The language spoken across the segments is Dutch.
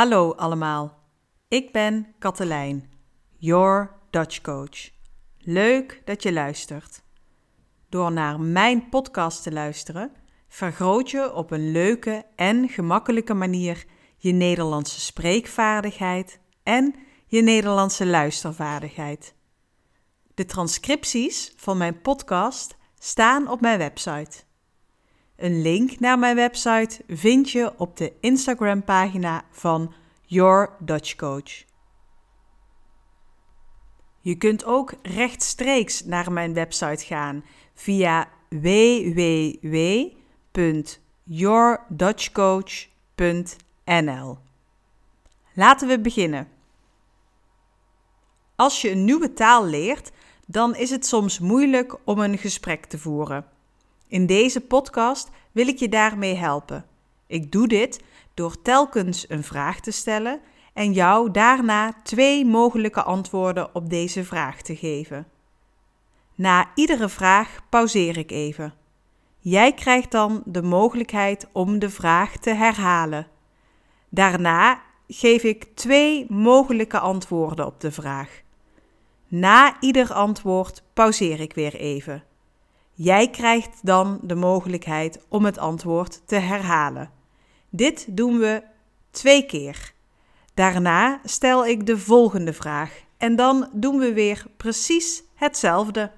Hallo allemaal, ik ben Katelijn, your Dutch coach. Leuk dat je luistert. Door naar mijn podcast te luisteren, vergroot je op een leuke en gemakkelijke manier je Nederlandse spreekvaardigheid en je Nederlandse luistervaardigheid. De transcripties van mijn podcast staan op mijn website. Een link naar mijn website vind je op de Instagram-pagina van Your Dutch Coach. Je kunt ook rechtstreeks naar mijn website gaan via www.yourdutchcoach.nl. Laten we beginnen. Als je een nieuwe taal leert, dan is het soms moeilijk om een gesprek te voeren. In deze podcast wil ik je daarmee helpen. Ik doe dit door telkens een vraag te stellen en jou daarna twee mogelijke antwoorden op deze vraag te geven. Na iedere vraag pauzeer ik even. Jij krijgt dan de mogelijkheid om de vraag te herhalen. Daarna geef ik twee mogelijke antwoorden op de vraag. Na ieder antwoord pauzeer ik weer even. Jij krijgt dan de mogelijkheid om het antwoord te herhalen. Dit doen we twee keer. Daarna stel ik de volgende vraag en dan doen we weer precies hetzelfde.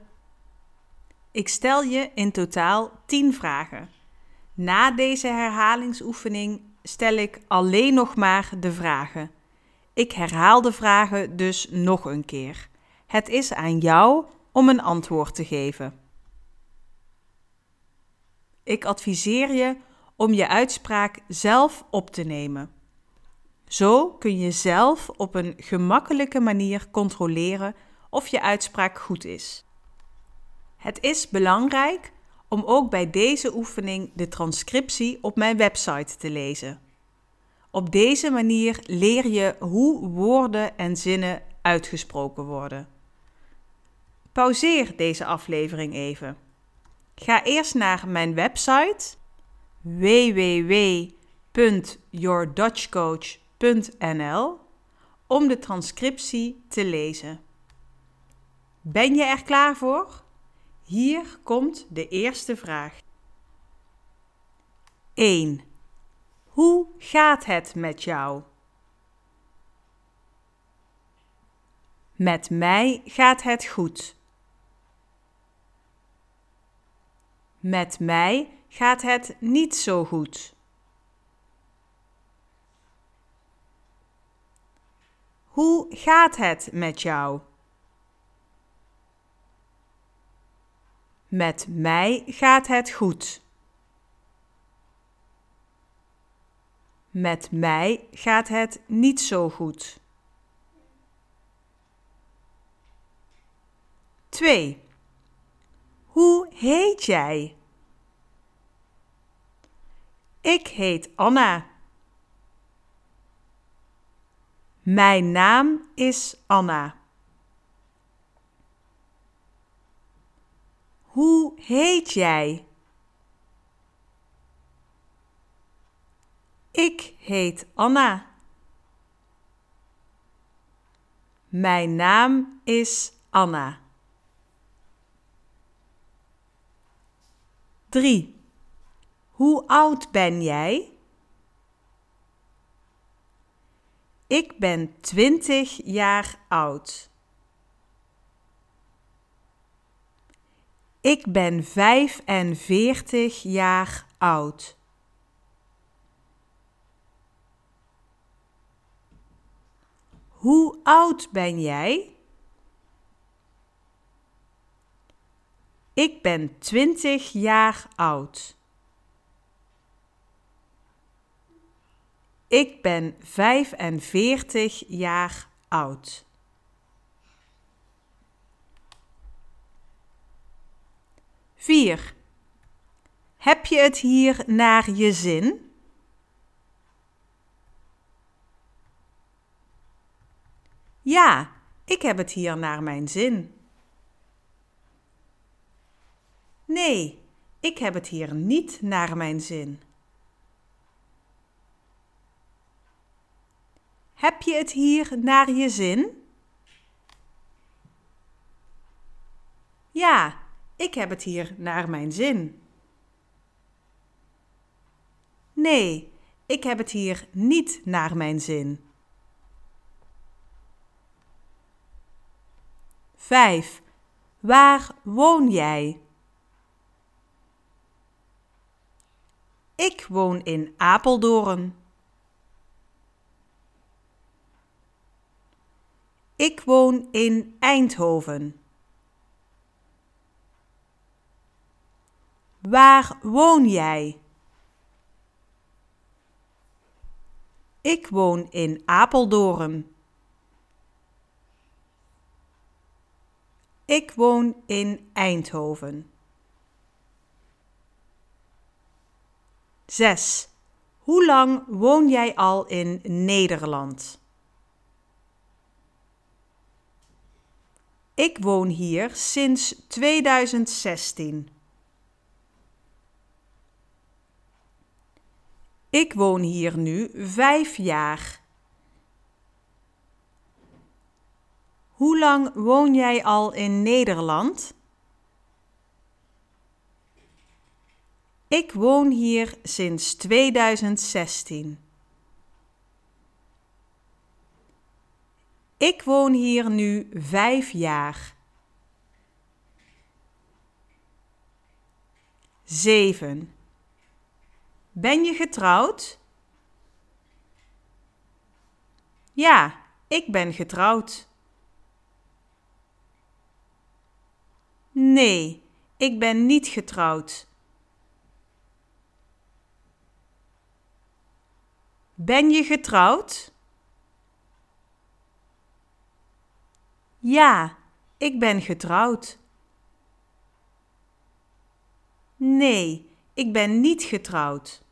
Ik stel je in totaal 10 vragen. Na deze herhalingsoefening stel ik alleen nog maar de vragen. Ik herhaal de vragen dus nog een keer. Het is aan jou om een antwoord te geven. Ik adviseer je om je uitspraak zelf op te nemen. Zo kun je zelf op een gemakkelijke manier controleren of je uitspraak goed is. Het is belangrijk om ook bij deze oefening de transcriptie op mijn website te lezen. Op deze manier leer je hoe woorden en zinnen uitgesproken worden. Pauzeer deze aflevering even. Ga eerst naar mijn website www.yourdutchcoach.nl om de transcriptie te lezen. Ben je er klaar voor? Hier komt de eerste vraag. 1. Hoe gaat het met jou? Met mij gaat het goed. Met mij gaat het niet zo goed. Hoe gaat het met jou? Met mij gaat het goed. Met mij gaat het niet zo goed. 2. Hoe heet jij? Ik heet Anna. Mijn naam is Anna. Hoe heet jij? Ik heet Anna. Mijn naam is Anna. 3. Hoe oud ben jij? Ik ben 20 jaar oud. Ik ben 45 jaar oud. Hoe oud ben jij? Ik ben 20 jaar oud. Ik ben 45 jaar oud. Vier. Heb je het hier naar je zin? Ja, ik heb het hier naar mijn zin. Nee, ik heb het hier niet naar mijn zin. Heb je het hier naar je zin? Ja, ik heb het hier naar mijn zin. Nee, ik heb het hier niet naar mijn zin. 5. Waar woon jij? Ik woon in Apeldoorn. Ik woon in Eindhoven. Waar woon jij? Ik woon in Apeldoorn. Ik woon in Eindhoven. 6. Hoe lang woon jij al in Nederland? Ik woon hier sinds 2016. Ik woon hier nu vijf jaar. Hoe lang woon jij al in Nederland? Ik woon hier sinds 2016. Ik woon hier nu vijf jaar. 7. Ben je getrouwd? Ja, ik ben getrouwd. Nee, ik ben niet getrouwd. Ben je getrouwd? Ja, ik ben getrouwd. Nee, ik ben niet getrouwd.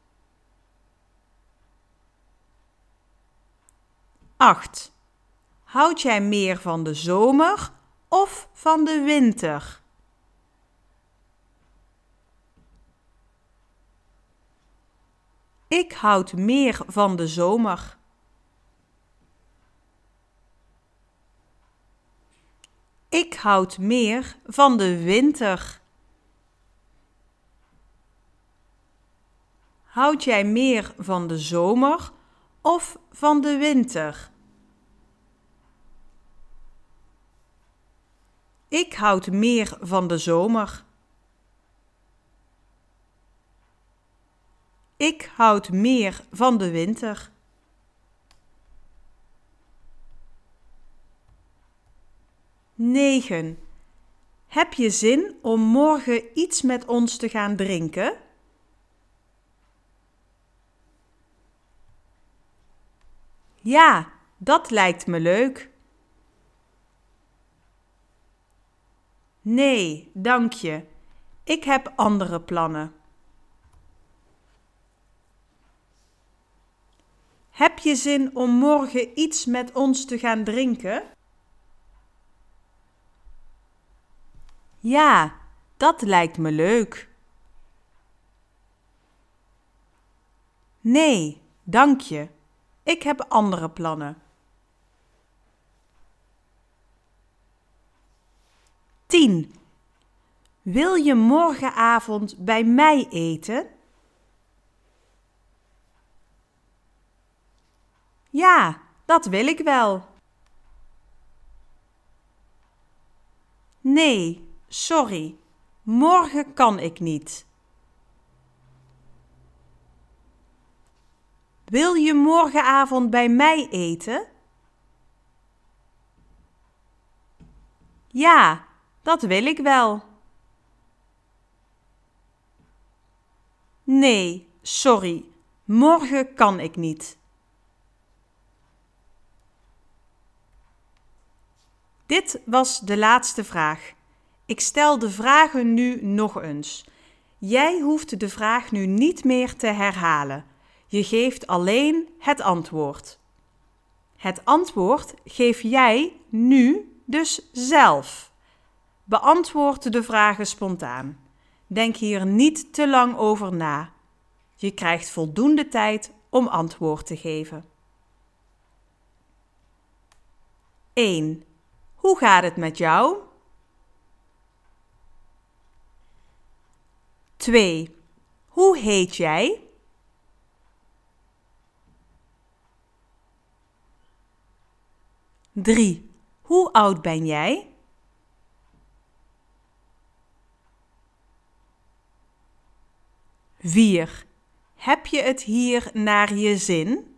8. Houd jij meer van de zomer of van de winter? Ik houd meer van de zomer. Ik houd meer van de winter. Houd jij meer van de zomer of van de winter? Ik houd meer van de zomer. Ik houd meer van de winter. Negen. Heb je zin om morgen iets met ons te gaan drinken? Ja, dat lijkt me leuk. Nee, dank je. Ik heb andere plannen. Heb je zin om morgen iets met ons te gaan drinken? Ja, dat lijkt me leuk. Nee, dank je. Ik heb andere plannen. 10. Wil je morgenavond bij mij eten? Ja, dat wil ik wel. Nee, sorry. Morgen kan ik niet. Wil je morgenavond bij mij eten? Ja, dat wil ik wel. Nee, sorry. Morgen kan ik niet. Dit was de laatste vraag. Ik stel de vragen nu nog eens. Jij hoeft de vraag nu niet meer te herhalen. Je geeft alleen het antwoord. Het antwoord geef jij nu dus zelf. Beantwoord de vragen spontaan. Denk hier niet te lang over na. Je krijgt voldoende tijd om antwoord te geven. 1. Hoe gaat het met jou? 2. Hoe heet jij? 3. Hoe oud ben jij? 4. Heb je het hier naar je zin?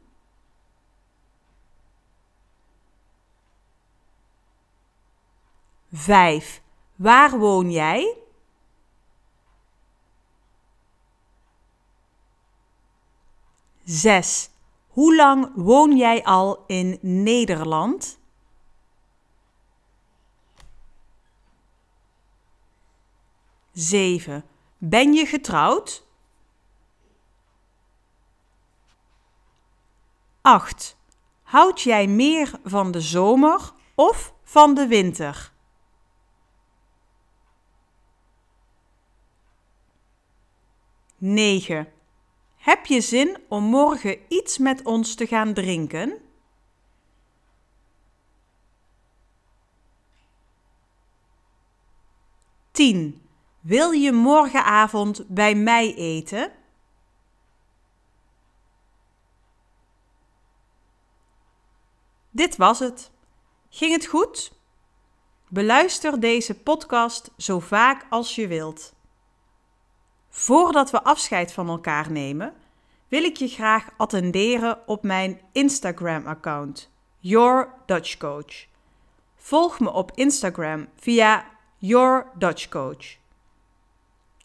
5. Waar woon jij? 6. Hoe lang woon jij al in Nederland? 7. Ben je getrouwd? 8. Houd jij meer van de zomer of van de winter? 9. Heb je zin om morgen iets met ons te gaan drinken? Tien. Wil je morgenavond bij mij eten? Dit was het. Ging het goed? Beluister deze podcast zo vaak als je wilt. Voordat we afscheid van elkaar nemen, wil ik je graag attenderen op mijn Instagram-account, Your Dutch Coach. Volg me op Instagram via Your Dutch Coach.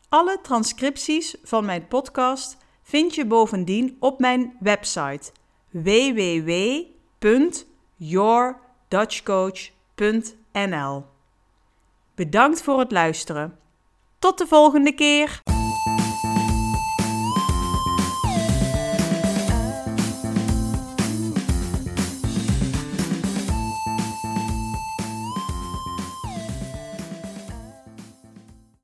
Alle transcripties van mijn podcast vind je bovendien op mijn website www.yourdutchcoach.nl. Bedankt voor het luisteren. Tot de volgende keer!